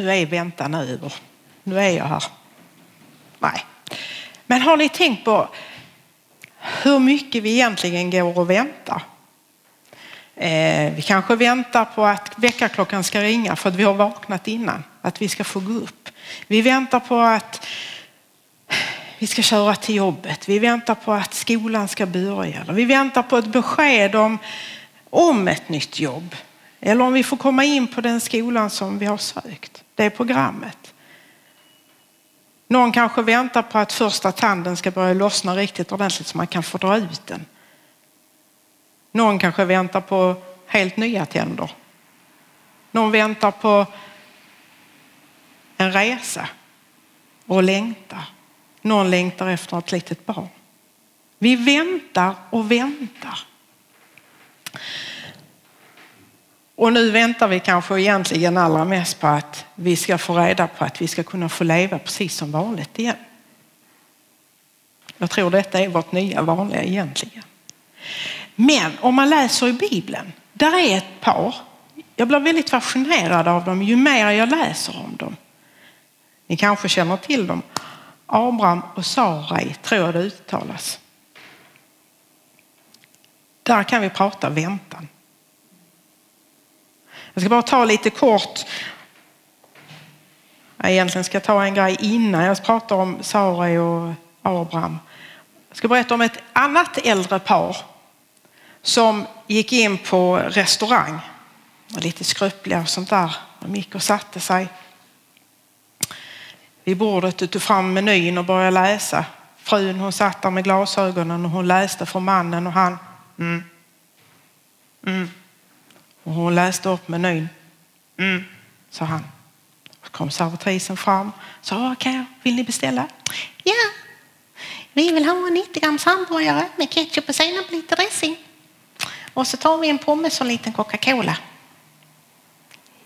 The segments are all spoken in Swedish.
nu är väntan över. Nu är jag här. Nej. Men har ni tänkt på hur mycket vi egentligen går och väntar? Eh, vi kanske väntar på att väckarklockan ska ringa för att vi har vaknat innan, att vi ska få gå upp. Vi väntar på att vi ska köra till jobbet. Vi väntar på att skolan ska börja. vi väntar på ett besked om, om ett nytt jobb. Eller om vi får komma in på den skolan som vi har sökt. Det programmet. Någon kanske väntar på att första tanden ska börja lossna riktigt ordentligt så man kan få dra ut den. Någon kanske väntar på helt nya tänder. Någon väntar på en resa och längtar. Någon längtar efter ett litet barn. Vi väntar och väntar. Och nu väntar vi kanske egentligen allra mest på att vi ska få reda på att vi ska kunna få leva precis som vanligt igen. Jag tror detta är vårt nya vanliga egentligen. Men om man läser i Bibeln, där är ett par. Jag blir väldigt fascinerad av dem ju mer jag läser om dem. Ni kanske känner till dem. Abraham och Sarai tror jag det uttalas. Där kan vi prata väntan. Jag ska bara ta lite kort. Jag egentligen ska jag ta en grej innan jag pratar om Sarai och Abraham. Jag ska berätta om ett annat äldre par som gick in på restaurang. Lite skröpliga och sånt där. De gick och satte sig vid bordet och tog fram menyn och började läsa. Frun hon satt där med glasögonen och hon läste för mannen och han mm. Mm. Och hon läste upp menyn. Mm, sa han. Så kom servitrisen fram. Sa, kan jag, vill ni beställa? Ja, vi vill ha en 90 grams hamburgare med ketchup och senap lite dressing. Och så tar vi en pommes och en liten Coca-Cola.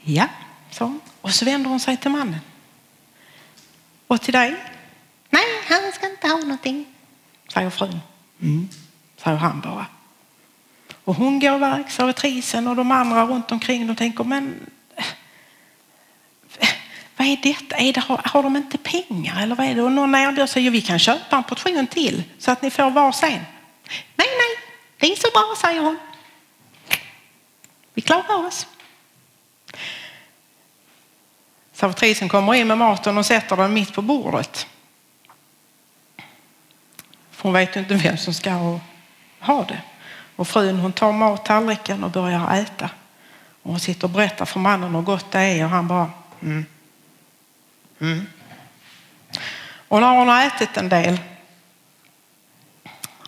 Ja, så. Och så vänder hon sig till mannen. Och till dig? Nej, han ska inte ha någonting. Säger frun. Mm, säger han bara. Och hon går iväg, servitrisen och de andra runt omkring och tänker men vad är detta? Är det, har, har de inte pengar eller vad är det? Och någon erbjuder sig, vi kan köpa en portion till så att ni får varsin. Nej, nej, det är så bra, säger hon. Vi klarar oss. Servitrisen kommer in med maten och sätter den mitt på bordet. För hon vet ju inte vem som ska ha det. Och frun hon tar mattallriken och börjar äta. Och hon sitter och berättar för mannen hur gott det är och han bara mm. Mm. Och när hon har ätit en del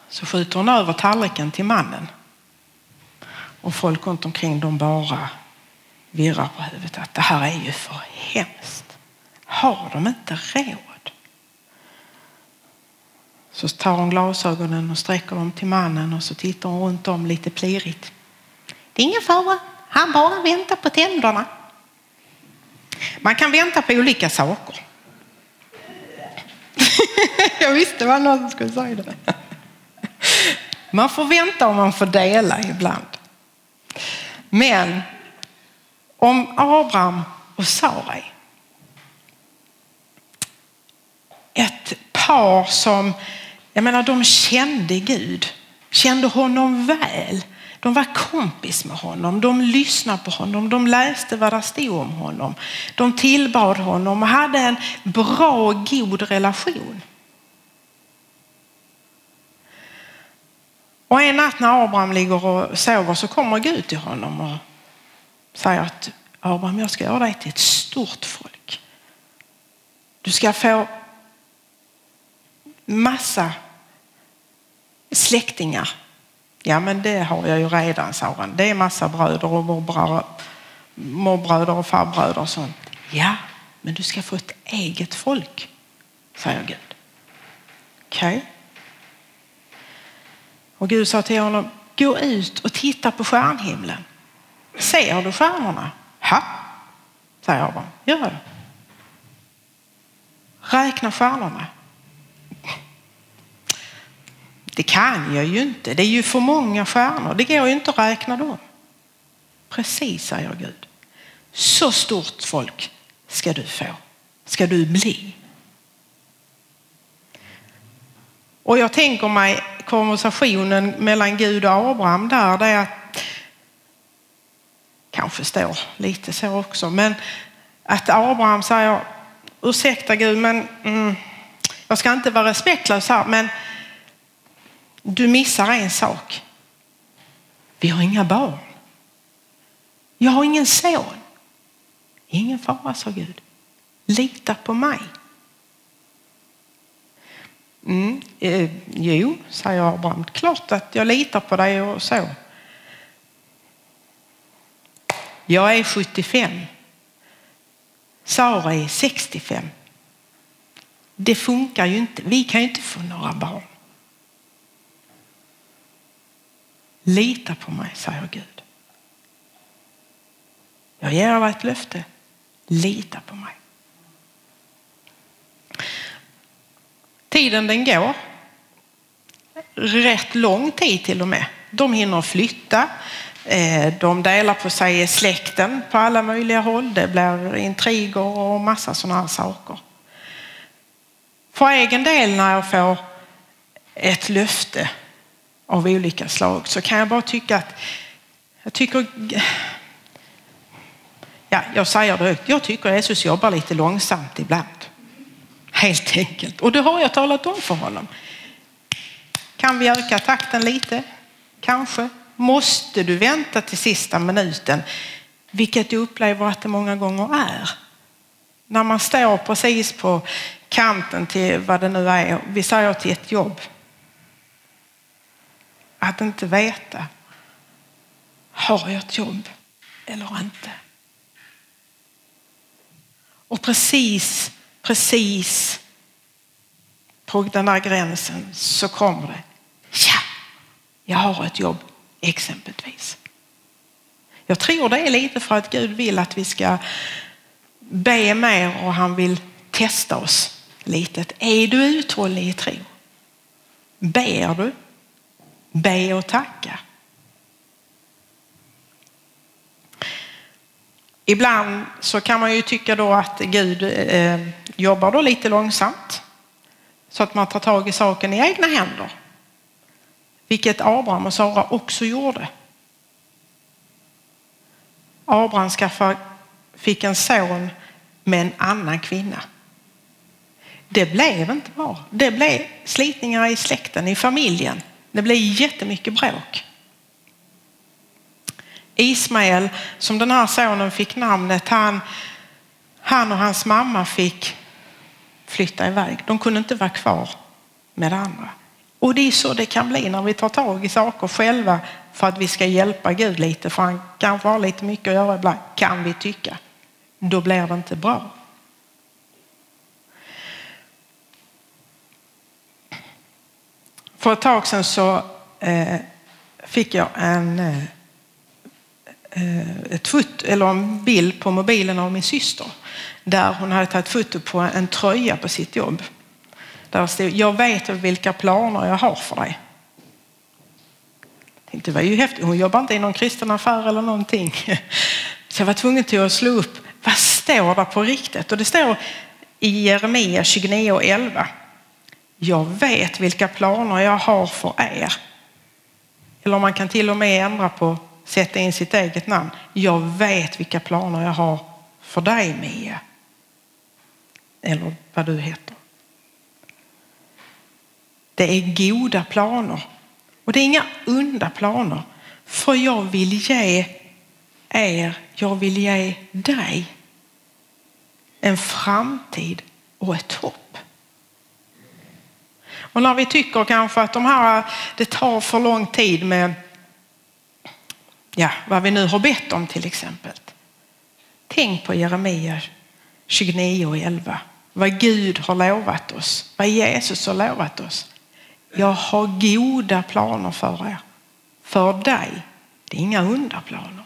så skjuter hon över tallriken till mannen. Och folk runt omkring dem bara virrar på huvudet att det här är ju för hemskt. Har de inte råd? Så tar hon glasögonen och sträcker dem till mannen och så tittar hon runt om lite plirigt. Det är ingen fara, han bara väntar på tänderna. Man kan vänta på olika saker. Jag visste vad någon skulle säga det. Man får vänta och man får dela ibland. Men om Abraham och Sarai. Ett par som jag menar, de kände Gud, kände honom väl. De var kompis med honom, de lyssnade på honom, de läste vad det stod om honom. De tillbad honom och hade en bra, god relation. Och en natt när Abraham ligger och sover så kommer Gud till honom och säger att Abraham, jag ska göra dig till ett stort folk. Du ska få massa släktingar. Ja, men det har jag ju redan, sa han. Det är massa bröder och morbröder, morbröder och farbröder och sånt. Ja, men du ska få ett eget folk, säger Gud. Okej. Okay. Och Gud sa till honom, gå ut och titta på stjärnhimlen. Ser du stjärnorna? Ja, säger Abraham. Gör det. Räkna stjärnorna. Det kan jag ju inte. Det är ju för många stjärnor. Det går ju inte att räkna dem. Precis, säger Gud. Så stort folk ska du få, ska du bli. Och jag tänker mig konversationen mellan Gud och Abraham där, det är att kanske står lite så också, men att Abraham säger ursäkta Gud, men mm, jag ska inte vara respektlös här, men du missar en sak. Vi har inga barn. Jag har ingen son. Ingen fara, sa Gud. Lita på mig. Mm, eh, jo, säger Abraham. Klart att jag litar på dig och så. Jag är 75. Sara är 65. Det funkar ju inte. Vi kan ju inte få några barn. Lita på mig, säger Gud. Jag ger er ett löfte. Lita på mig. Tiden den går. Rätt lång tid till och med. De hinner flytta. Eh, de delar på sig i släkten på alla möjliga håll. Det blir intriger och massa sådana här saker. För egen del när jag får ett löfte av olika slag så kan jag bara tycka att jag tycker ja, jag säger det jag tycker Jesus jobbar lite långsamt ibland. Helt enkelt. Och det har jag talat om för honom. Kan vi öka takten lite? Kanske. Måste du vänta till sista minuten? Vilket jag upplever att det många gånger är. När man står precis på kanten till vad det nu är, vi säger till ett jobb. Att inte veta, har jag ett jobb eller inte? Och precis, precis på den där gränsen så kommer det, ja, jag har ett jobb exempelvis. Jag tror det är lite för att Gud vill att vi ska be mer och han vill testa oss lite. Är du uthållig i tro? Ber du? Be och tacka. Ibland så kan man ju tycka då att Gud eh, jobbar då lite långsamt så att man tar tag i saken i egna händer. Vilket Abraham och Sara också gjorde. Abraham skaffade, fick en son med en annan kvinna. Det blev inte bra. Det blev slitningar i släkten, i familjen. Det blev jättemycket bråk. Ismael, som den här sonen fick namnet, han, han och hans mamma fick flytta iväg. De kunde inte vara kvar med det andra. Och det är så det kan bli när vi tar tag i saker själva för att vi ska hjälpa Gud lite, för han kanske har lite mycket att göra ibland, kan vi tycka. Då blir det inte bra. För ett tag sedan så eh, fick jag en, eh, eh, ett foto, eller en bild på mobilen av min syster där hon hade tagit foto på en tröja på sitt jobb. Där stod, jag vet vilka planer jag har för dig. Jag tänkte, det var ju häftigt. Hon jobbar inte i någon kristen affär eller någonting. Så jag var tvungen till att slå upp, vad står det på riktigt? Och det står i Jeremia 29 och 11. Jag vet vilka planer jag har för er. Eller man kan till och med ändra på, sätta in sitt eget namn. Jag vet vilka planer jag har för dig Mia. Eller vad du heter. Det är goda planer. Och det är inga onda planer. För jag vill ge er, jag vill ge dig en framtid och ett hopp. Och när vi tycker kanske att de här, det tar för lång tid med ja, vad vi nu har bett om till exempel. Tänk på Jeremia 29 och 11. Vad Gud har lovat oss, vad Jesus har lovat oss. Jag har goda planer för er. För dig. Det är inga onda planer.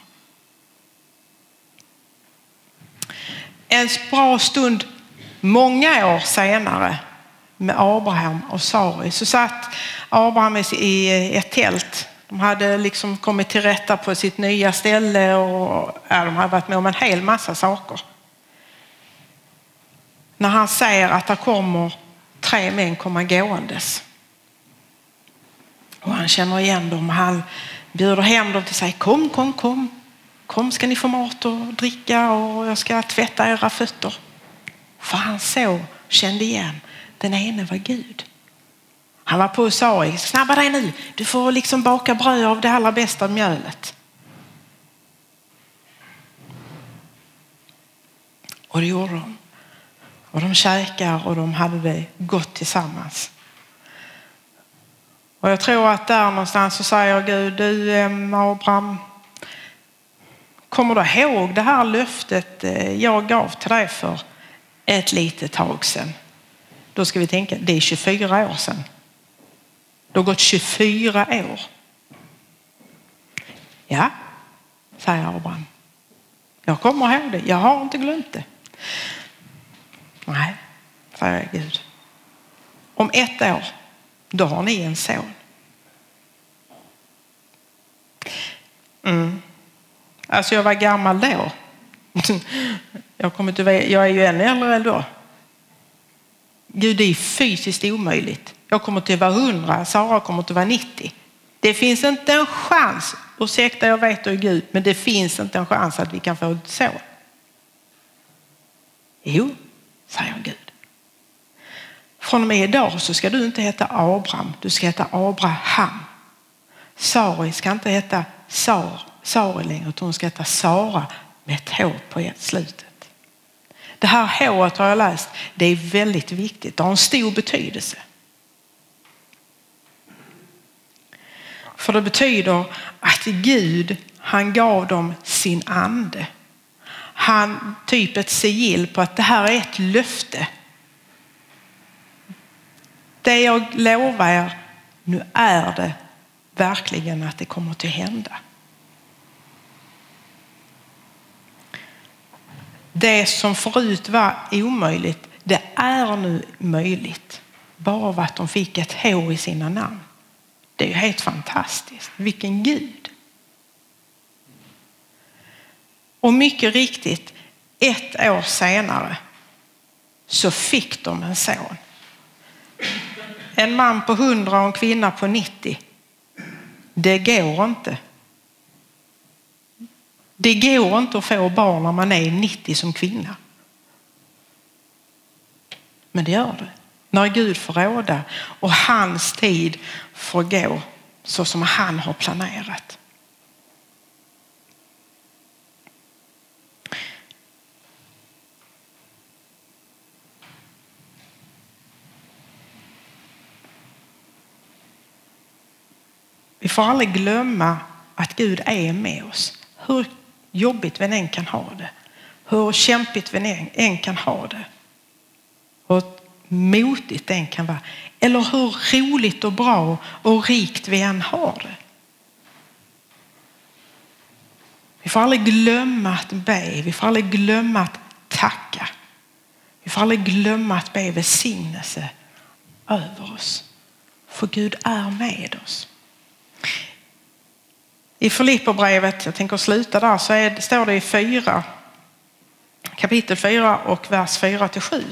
En bra stund, många år senare, med Abraham och Sari så satt Abraham i ett tält. De hade liksom kommit till rätta på sitt nya ställe och ja, de hade varit med om en hel massa saker. när han ser att det kommer tre män komma gåendes. Och han känner igen dem och han bjuder hem dem till sig. Kom, kom, kom. Kom ska ni få mat och dricka och jag ska tvätta era fötter. För han såg, kände igen, den ene var Gud. Han var på och sa, snabba dig nu, du får liksom baka bröd av det allra bästa mjölet. Och det gjorde de. Och de käkade och de hade det gott tillsammans. Och jag tror att där någonstans så säger Gud, du eh, Abraham, kommer du ihåg det här löftet eh, jag gav till dig för ett litet tag sedan? Då ska vi tänka, det är 24 år sedan. Det har gått 24 år. Ja, säger Abraham. Jag kommer ihåg det, jag har inte glömt det. Nej, säger Gud. Om ett år, då har ni en son. Mm. Alltså jag var gammal då. Jag, kommer inte, jag är ju ännu äldre än då. Gud, det är fysiskt omöjligt. Jag kommer till att vara 100, Sara kommer till att vara 90. Det finns inte en chans, ursäkta jag vet du är Gud, men det finns inte en chans att vi kan få ett så. Jo, säger Gud. Från och med idag så ska du inte heta Abraham, du ska heta Abraham. Sari ska inte heta Sar, Sari längre, utan hon ska heta Sara med ett H på slutet. Det här H har jag läst, det är väldigt viktigt, det har en stor betydelse. För det betyder att Gud, han gav dem sin ande han typ ett sigill på att det här är ett löfte. Det jag lovar er, nu är det verkligen att det kommer att hända. Det som förut var omöjligt, det är nu möjligt. Bara av att de fick ett H i sina namn. Det är ju helt fantastiskt. Vilken Gud! Och mycket riktigt, ett år senare så fick de en son. En man på 100 och en kvinna på 90. Det går inte. Det går inte att få barn när man är 90 som kvinna. Men det gör det. När Gud får råda och hans tid får gå så som han har planerat. Vi får aldrig glömma att Gud är med oss. Hur jobbigt vi än kan ha det. Hur kämpigt vi än kan ha det. Hur motigt det än kan vara. Eller hur roligt och bra och rikt vi än har det. Vi får aldrig glömma att be. Vi får aldrig glömma att tacka. Vi får aldrig glömma att be välsignelse över oss. För Gud är med oss. I Filipperbrevet, jag tänker sluta där, så är, står det i 4, kapitel 4 och vers 4 till 7.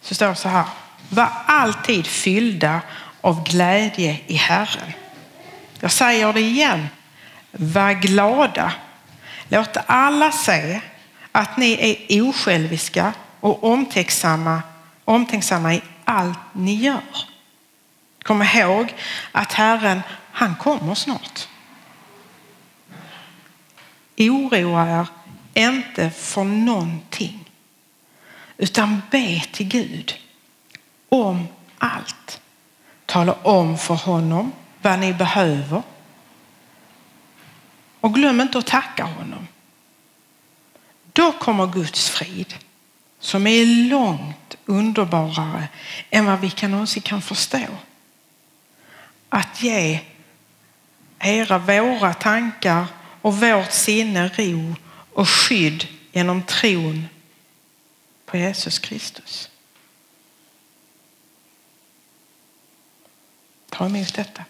Så står det så här. Var alltid fyllda av glädje i Herren. Jag säger det igen. Var glada. Låt alla se att ni är osjälviska och omtänksamma, omtänksamma i allt ni gör. Kom ihåg att Herren, han kommer snart. Oroa er inte för någonting utan be till Gud om allt. Tala om för honom vad ni behöver. Och glöm inte att tacka honom. Då kommer Guds frid som är långt underbarare än vad vi kan någonsin kan förstå. Att ge era, våra tankar och vårt sinne ro och skydd genom tron på Jesus Kristus. Ta emot detta.